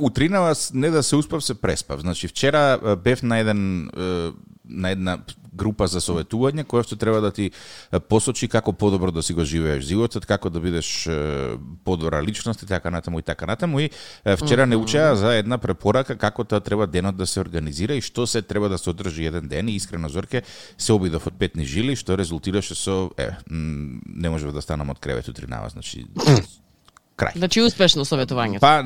Утринава не да се успав, се преспав. Значи вчера бев на еден на една група за советување која што треба да ти посочи како подобро да си го живееш животот, како да бидеш подобра личност и така натаму и така натаму. И вчера не учеа за една препорака како тоа треба денот да се организира и што се треба да се одржи еден ден. И искрено Зорке се обидов од петни жили што резултираше со е не можев да станам од кревет утринава, значи крај. Значи успешно советувањето. Па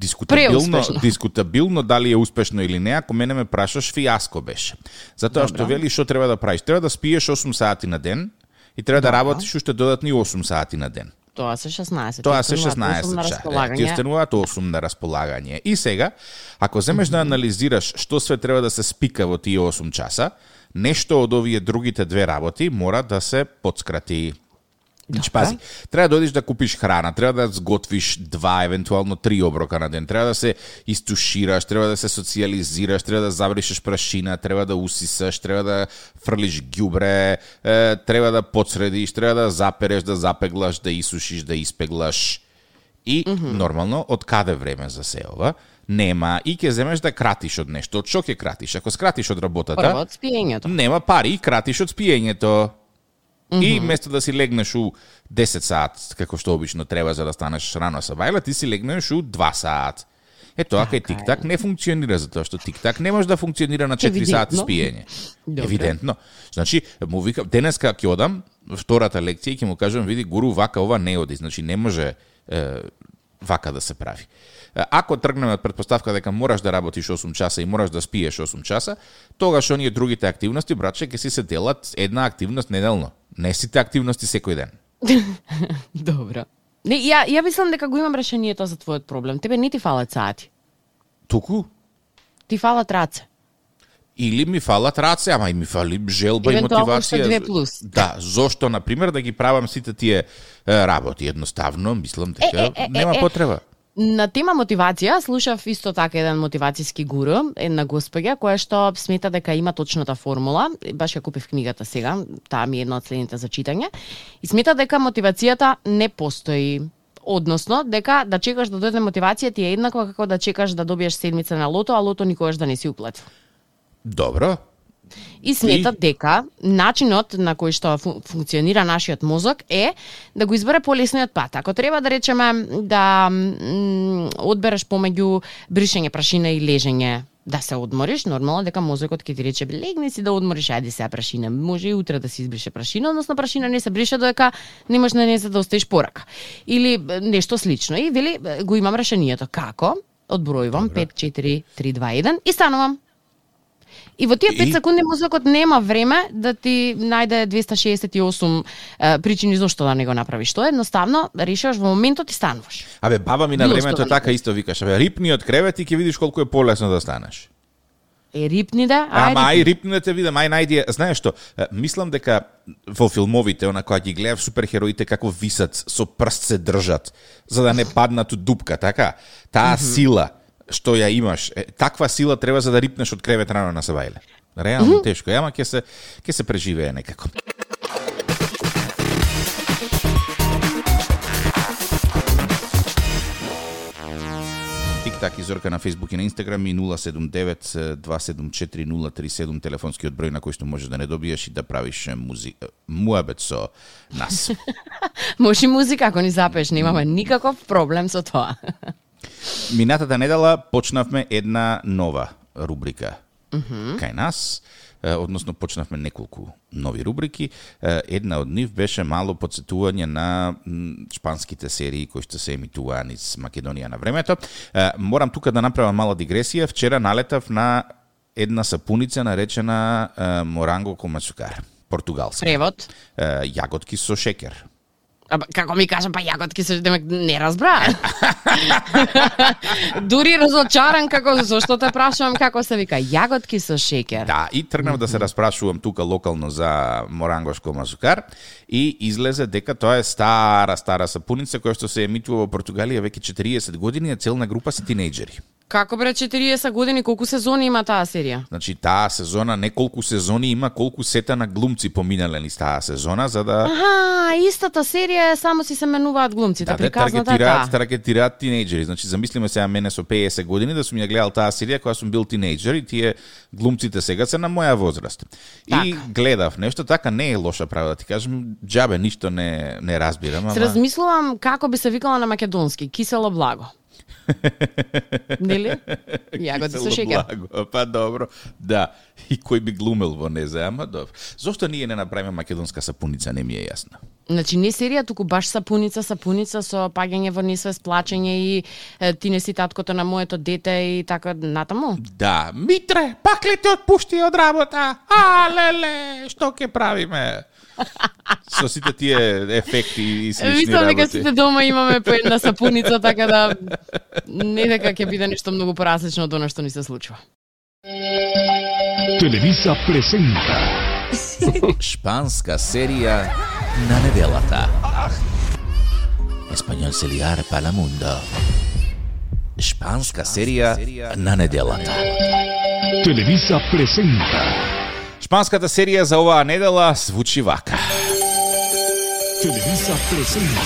дискутабилно, дискутабилно дали е успешно или не, ако мене ме прашаш, фиаско беше. Затоа Добра. што вели што треба да правиш? Треба да спиеш 8 сати на ден и треба Добра. да работиш уште додатни 8 сати на ден. Тоа се 16. Тоа се 16 часа. Ти остануваат 8 на располагање. И сега, ако земеш mm -hmm. да анализираш што све треба да се спика во тие 8 часа, нешто од овие другите две работи мора да се подскрати. Значи, пази, треба да одиш да купиш храна, треба да сготвиш два, евентуално три оброка на ден, треба да се истушираш, треба да се социализираш, треба да забришеш прашина, треба да усисаш, треба да фрлиш ѓубре, треба да подсредиш, треба да запереш, да запеглаш, да исушиш, да испеглаш. И, mm -hmm. нормално, од каде време за се ова? Нема и ќе земеш да кратиш од нешто. Од што ќе кратиш? Ако скратиш од работата, Прво од спиењето. Нема пари и кратиш од спиењето. -hmm. И место да си легнеш у 10 саат, како што обично треба за да станеш рано са бајла, ти си легнеш у 2 саат. Е тоа кај тик-так не функционира затоа што тик-так не може да функционира на 4 Евидентно. сати спиење. Добре. Евидентно. Значи, му викам, денеска ќе одам, втората лекција ќе му кажам, види, гуру, вака ова не оди. Значи, не може е, вака да се прави. Ако тргнеме од предпоставка дека мораш да работиш 8 часа и мораш да спиеш 8 часа, тогаш оние другите активности, братче, ќе си се делат една активност неделно. Не сите активности секој ден. Добро. Не, ја, ја мислам дека го имам решението за твојот проблем. Тебе не ти фалат сати. Туку? Ти фалат раце. Или ми фалат раце, ама и ми фали желба и мотивација. Евентуално плюс. Да, зошто, например, да ги правам сите тие работи. Едноставно, мислам дека е, е, е, нема потреба. На тема мотивација, слушав исто така еден мотивацијски гуру, една госпоѓа која што смета дека има точната формула, баш ја купив книгата сега, таа ми е една од следните за читање, и смета дека мотивацијата не постои. Односно, дека да чекаш да дојде мотивација ти е еднаква како да чекаш да добиеш седмица на лото, а лото никогаш да не си уплатил. Добро, И сметат и... дека начинот на кој што функционира нашиот мозок е да го избере полесниот пат. Ако треба да речеме да одбереш помеѓу бришење прашина и лежење да се одмориш, нормално дека мозокот ќе ти рече легни си да одмориш, ајде се прашина. Може и утре да се избрише прашина, односно прашина не се брише додека немаш на неја да оставиш порака. Или нешто слично. И вели го имам решението. Како? Одбројувам 5 4 3 2 1 и станувам. И во тие 5 и... секунди мозокот нема време да ти најде 268 е, причини зошто да не го направиш. Тоа едноставно решаваш во моментот и стануваш. Абе, баба ми на времето така исто викаш, абе, рипни од кревет и ќе видиш колку е полесно да станеш. Е, рипни да? Ај, Ама ај рипни да те видам, ај најди, знаеш што, мислам дека во филмовите, она која ги гледав суперхероите како висат, со прст се држат, за да не паднат у дупка, така? Таа mm -hmm. сила, што ја имаш, е, таква сила треба за да рипнеш од кревет рано на Савајле. Реално mm -hmm. тешко, ама ќе се ќе се преживее некако. Тик-так изорка на Facebook и на Instagram и 079-274-037 телефонскиот број на кој што можеш да не добиеш и да правиш музика, муабет со нас. Може музика ако ни запеш, немаме никаков проблем со тоа. Минатата недела почнавме една нова рубрика mm -hmm. кај нас односно почнавме неколку нови рубрики. Една од нив беше мало подсетување на шпанските серии кои што се емитуваа низ Македонија на времето. Морам тука да направам мала дигресија. Вчера налетав на една сапуница наречена Моранго Комасукар, португалска. Превод? Јаготки со шекер. А, како ми кажа, па јаготки се демек не разбра. Дури разочаран како зошто те прашувам како се вика јаготки со шеќер. Да, и тргнав да се распрашувам тука локално за морангошко мазукар и излезе дека тоа е стара, стара сапуница која што се емитува во Португалија веќе 40 години, а целна група се тинејџери. Како бре 40 години, колку сезони има таа серија? Значи таа сезона неколку сезони има, колку сета на глумци поминале низ таа сезона за да Аха, истата серија само си се менуваат глумците, да, приказната е таа. таргетираат тинејџери. Значи замислиме сега мене со 50 години да сум ја гледал таа серија кога сум бил тинејџер и тие глумците сега се на моја возраст. Так. И гледав нешто така не е лоша права да ти кажам, џабе ништо не не разбирам, ама Се размислувам како би се викала на македонски, кисело благо. Нели? Јагоди со шеќер. Па добро, да. И кој би глумел во незе, ама добро. Зошто ние не направиме македонска сапуница, не ми е јасно. Значи не серија, туку баш сапуница, сапуница со паѓање во несвест, плачење и е, ти не си таткото на моето дете и така натаму. Да, Митре, пак ли те отпушти од работа? А, леле, што ќе правиме? со сите тие ефекти и слични Мислам дека сите дома имаме по една сапуница, така да не дека ќе биде нешто многу поразлично од она што ни се случува. Телевиза presenta Шпанска серија на неделата. Español Celiar para Mundo. Шпанска серија на неделата. Телевиза presenta Шпанската серија за оваа недела звучи вака. Televisa presenta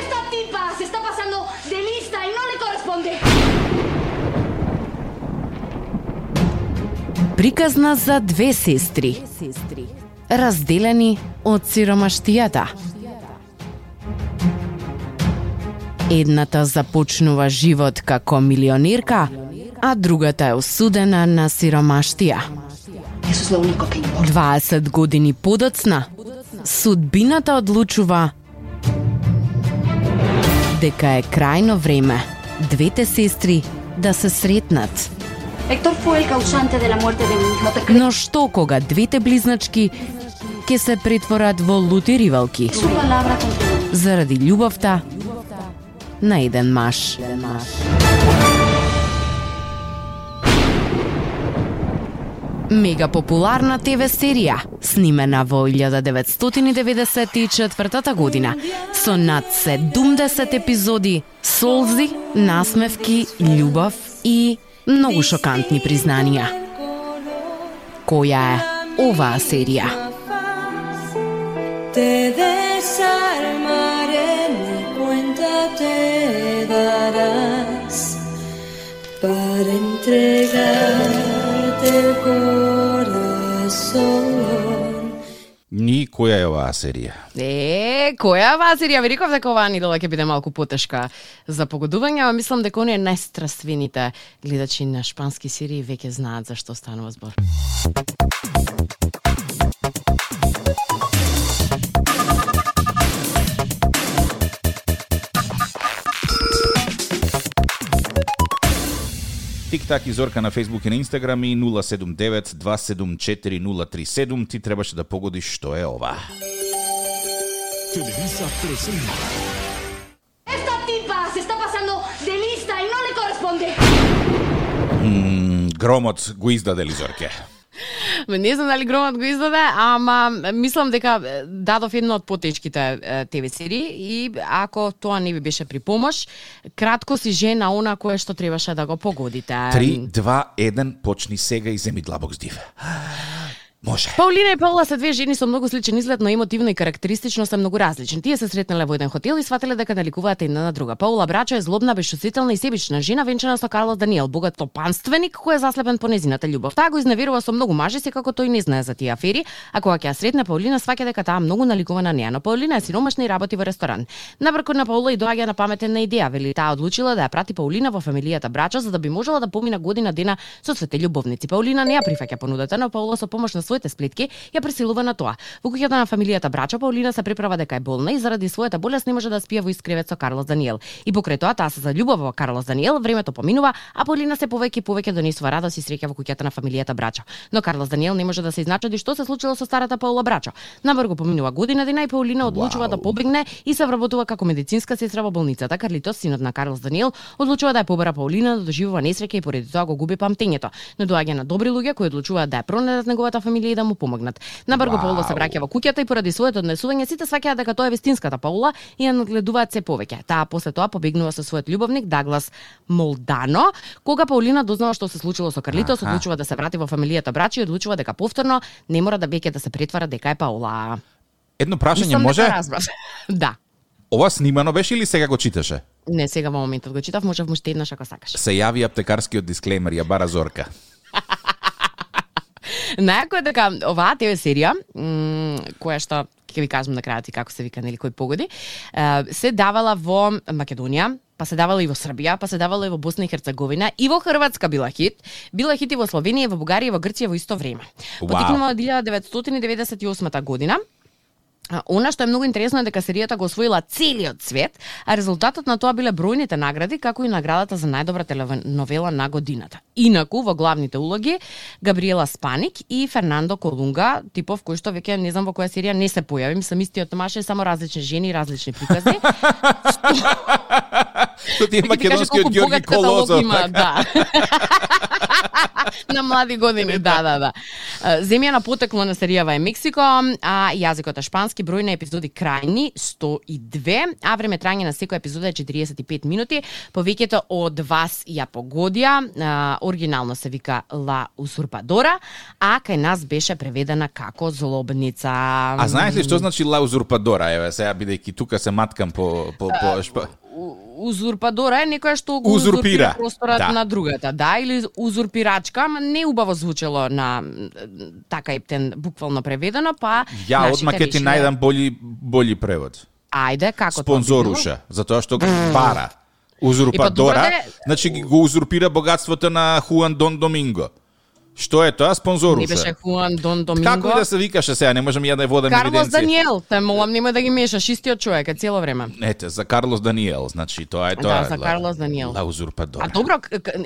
Esta tipa se está pasando de lista y no le corresponde. Приказна за две сестри, разделени од сиромаштијата. Едната започнува живот како милионерка, а другата е осудена на сиромаштија. 20 години подоцна, судбината одлучува дека е крајно време двете сестри да се сретнат. Héctor fue el causante de la muerte de mi hijo. ¿Te crees Но што кога двете близначки ќе се претворат во лути ривалки заради љубовта на еден маж. Мега популарна ТВ серија, снимена во 1994 година, со над 70 епизоди, солзи, насмевки, љубов и многу шокантни признанија. Која е оваа серија? Te desarmaré, ni cuenta te darás para entregarte el corazón. Ни која е оваа серија? Е, која е оваа серија? Ви реков дека оваа недела ќе биде малку потешка за погодување, ама мислам дека оние најстраствените гледачи на шпански серии веќе знаат за што станува збор. Тик-так и Зорка на Facebook и на Instagram и 079-274-037. Ти требаше да погодиш што е ова. Televisa presenta Esta tipa se está pasando de lista y no le corresponde. М, Громот го издаде ли Зорке? Ме не знам дали громот го издаде, ама мислам дека дадов една од потечките ТВ серии и ако тоа не би беше при помош, кратко си жена она кое што требаше да го погодите. 3, 2, 1, почни сега и земи длабок здив. Може. Паулина и Паула се две жени со многу сличен изглед, но емотивно и карактеристично се многу различни. Тие се сретнале во еден хотел и сватиле дека наликуваат една на друга. Паула Брачо е злобна, безчувствителна и себична жена, венчана со Карлос Даниел, богат топанственик кој е заслепен по незината љубов. Таа го изневерува со многу мажи, секако тој не знае за тие афери, а кога ќе ја сретне Паулина сваќа дека таа многу наликува на неа, но Паулина е сиромашна и работи во ресторан. Набрко на Паула и доаѓа на паметен на идеја, вели таа одлучила да ја прати Паулина во фамилијата Брачо за да би можела да помина година дена со свете љубовници. Паулина не ја прифаќа понудата, но Паула со помош на своите сплетки ја пресилува на тоа. Во куќата на фамилијата Брачо Паулина се преправа дека е болна и заради својата болест не може да спие во искревет со Карлос Даниел. И покрај тоа таа се заљубува во Карлос Даниел, времето поминува, а Паулина се повеќе и повеќе донесува радост и среќа во куќата на фамилијата Брачо. Но Карлос Даниел не може да се изначуди што се случило со старата Паула Брачо. Набрго поминува година дена и Паулина одлучува да побегне и се вработува како медицинска сестра во болницата. Карлитос, синот на Карлос Даниел, одлучува да ја побара Паулина да доживува несреќа и поради тоа го губи памтењето. Но доаѓа на добри луѓе кои одлучуваат да ја пронедат неговата фамилија фамилија и да му помогнат. Набрго Вау. Паула се враќа во куќата и поради своето однесување сите сваќаат дека тоа е вистинската Паула и ја надгледуваат се повеќе. Таа после тоа побегнува со својот љубовник Даглас Молдано. Кога Паулина дознава што се случило со Карлитос, Аха. одлучува да се врати во фамилијата брачи и одлучува дека повторно не мора да веќе да се претвара дека е Паула. Едно прашање може? да. Ова снимано беше или сега го читаше? Не, сега во моментот го читав, можев уште еднаш ако сакаш. Се јави аптекарскиот дисклеймер, ја бара Зорка. Најако е дека оваа ТВ серија, која што ќе ви кажам на крајот и како се вика нели кој погоди, се давала во Македонија, па се давала и во Србија, па се давала и во Босна и Херцеговина, и во Хрватска била хит, била хит и во Словенија, и во Бугарија, и во Грција во исто време. Вау. Потикнува од 1998 година, А, Она што е многу интересно е дека серијата го освоила целиот свет, а резултатот на тоа биле бројните награди, како и наградата за најдобра теленовела на годината. Инаку, во главните улоги, Габриела Спаник и Фернандо Колунга, типов кој што веќе не знам во која серија не се појави, мислам истиот Томаше, само различни жени и различни приказни. Тоа ти е македонскиот Ѓорги каталог Колозов. има, да. на млади години, да, да, да. Е, Земја на потекло на серијава е Мексико, а јазикот е шпански, број на епизоди крајни 102, а време трање на секоја епизода е 45 минути. Повеќето од вас ја погодија, а, оригинално се вика Ла Узурпадора, а кај нас беше преведена како Злобница. А знаеш ли што значи ла узурпадора? Еве, сега бидејќи тука се маткам по по по шпа... Узурпадора е некоја што го Узурпира. просторот Да. на другата, да, или узурпирачка, ама не убаво звучело на така ептен буквално преведено, па Ја одма ќе ти најдам болji болji превод. Ајде, како Спонзоруша, затоа што го бара. Узурпадора, де- значи го узурпира богатството на Хуан Дон Доминго. Што е тоа? било? Спонзоруша. Не беше Хуан Дон Доминго. Како и да се викаше сега, не можам ја да водам Карлос евиденција. Даниел, те молам немој да ги мешаш, истиот човек е цело време. Ете, за Карлос Даниел, значи тоа е тоа. Да, за Карлос Даниел. Ла узурпадора. А добро,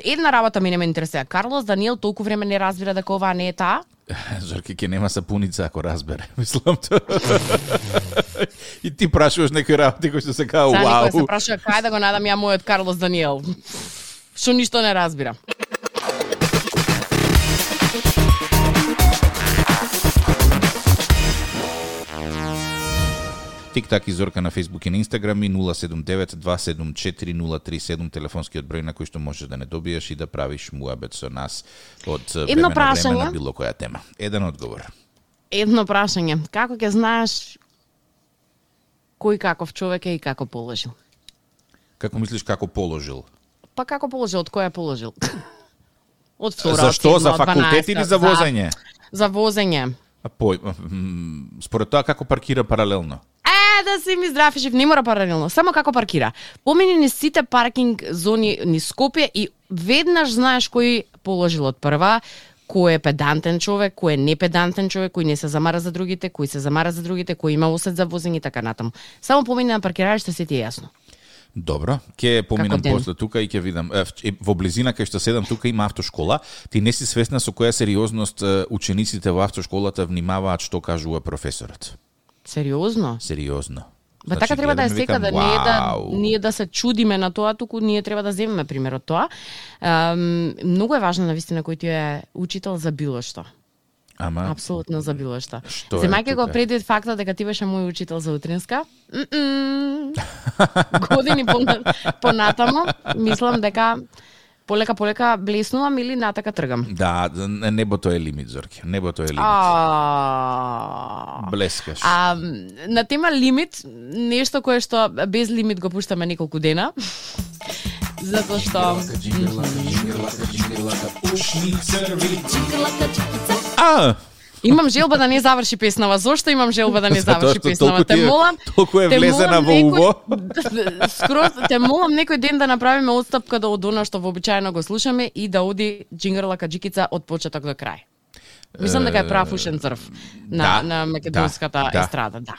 една работа мене ме интересира. Карлос Даниел толку време не разбира дека ова не е таа? Зорки ќе нема сапуница ако разбере. Мислам тоа. и ти прашуваш некои работи кои што се као Сега некој се вау. прашува кај да го надам ја мојот Карлос Даниел. Што ништо не разбира. Тик-так и Зорка на Facebook и на Instagram и 079-274-037 телефонскиот број на кој што можеш да не добиеш и да правиш муабет со нас од време Едно на време прашање. на било која тема. Еден одговор. Едно прашање. Како ќе знаеш кој каков човек е и како положил? Како мислиш како положил? Па како положил, од која е положил? Од втора? За седма, од факултет 12, или за возење? За, за возење. А пој, според тоа како паркира паралелно. Да си ми здрав и жив, не мора паралелно, само како паркира. Помини ни сите паркинг зони ни Скопје и веднаш знаеш кој положил од прва, кој е педантен човек, кој е непедантен човек, кој не се замара за другите, кој се замара за другите, кој има усет за возење и така натаму. Само помини на паркиралиште се ти е јасно. Добро, ќе поминам после тука и ќе видам. Е, во близина кај што седам тука има автошкола. Ти не си свесна со која сериозност учениците во автошколата внимаваат што кажува професорот. Сериозно? Сериозно. Ба така треба да е сека, да не е да ние да се чудиме на тоа, туку ние треба да земеме пример од тоа. Ем, многу е важно на вистина кој ти е учител за било што. Ама, Апсолутно за било што. Што Земајќи го предвид фактот дека ти беше мој учител за утринска, години пона- понатаму, мислам дека полека полека блеснувам или натака тргам. да, небото е лимит, Зорки. Небото е лимит. А... Блескаш. А, на тема лимит, нешто кое што без лимит го пуштаме неколку дена. Затоа што А, имам желба да не заврши песнава. Зошто имам желба да не заврши песнава? толку ти е- молам, толку е те влезена во уво. Скроз те молам некој ден да направиме отстапка да од она што вообичаено го слушаме и да оди Джингерла Каджикица од почеток до крај. Мислам дека е прав ушен црв на, да, на македонската да. естрада, да.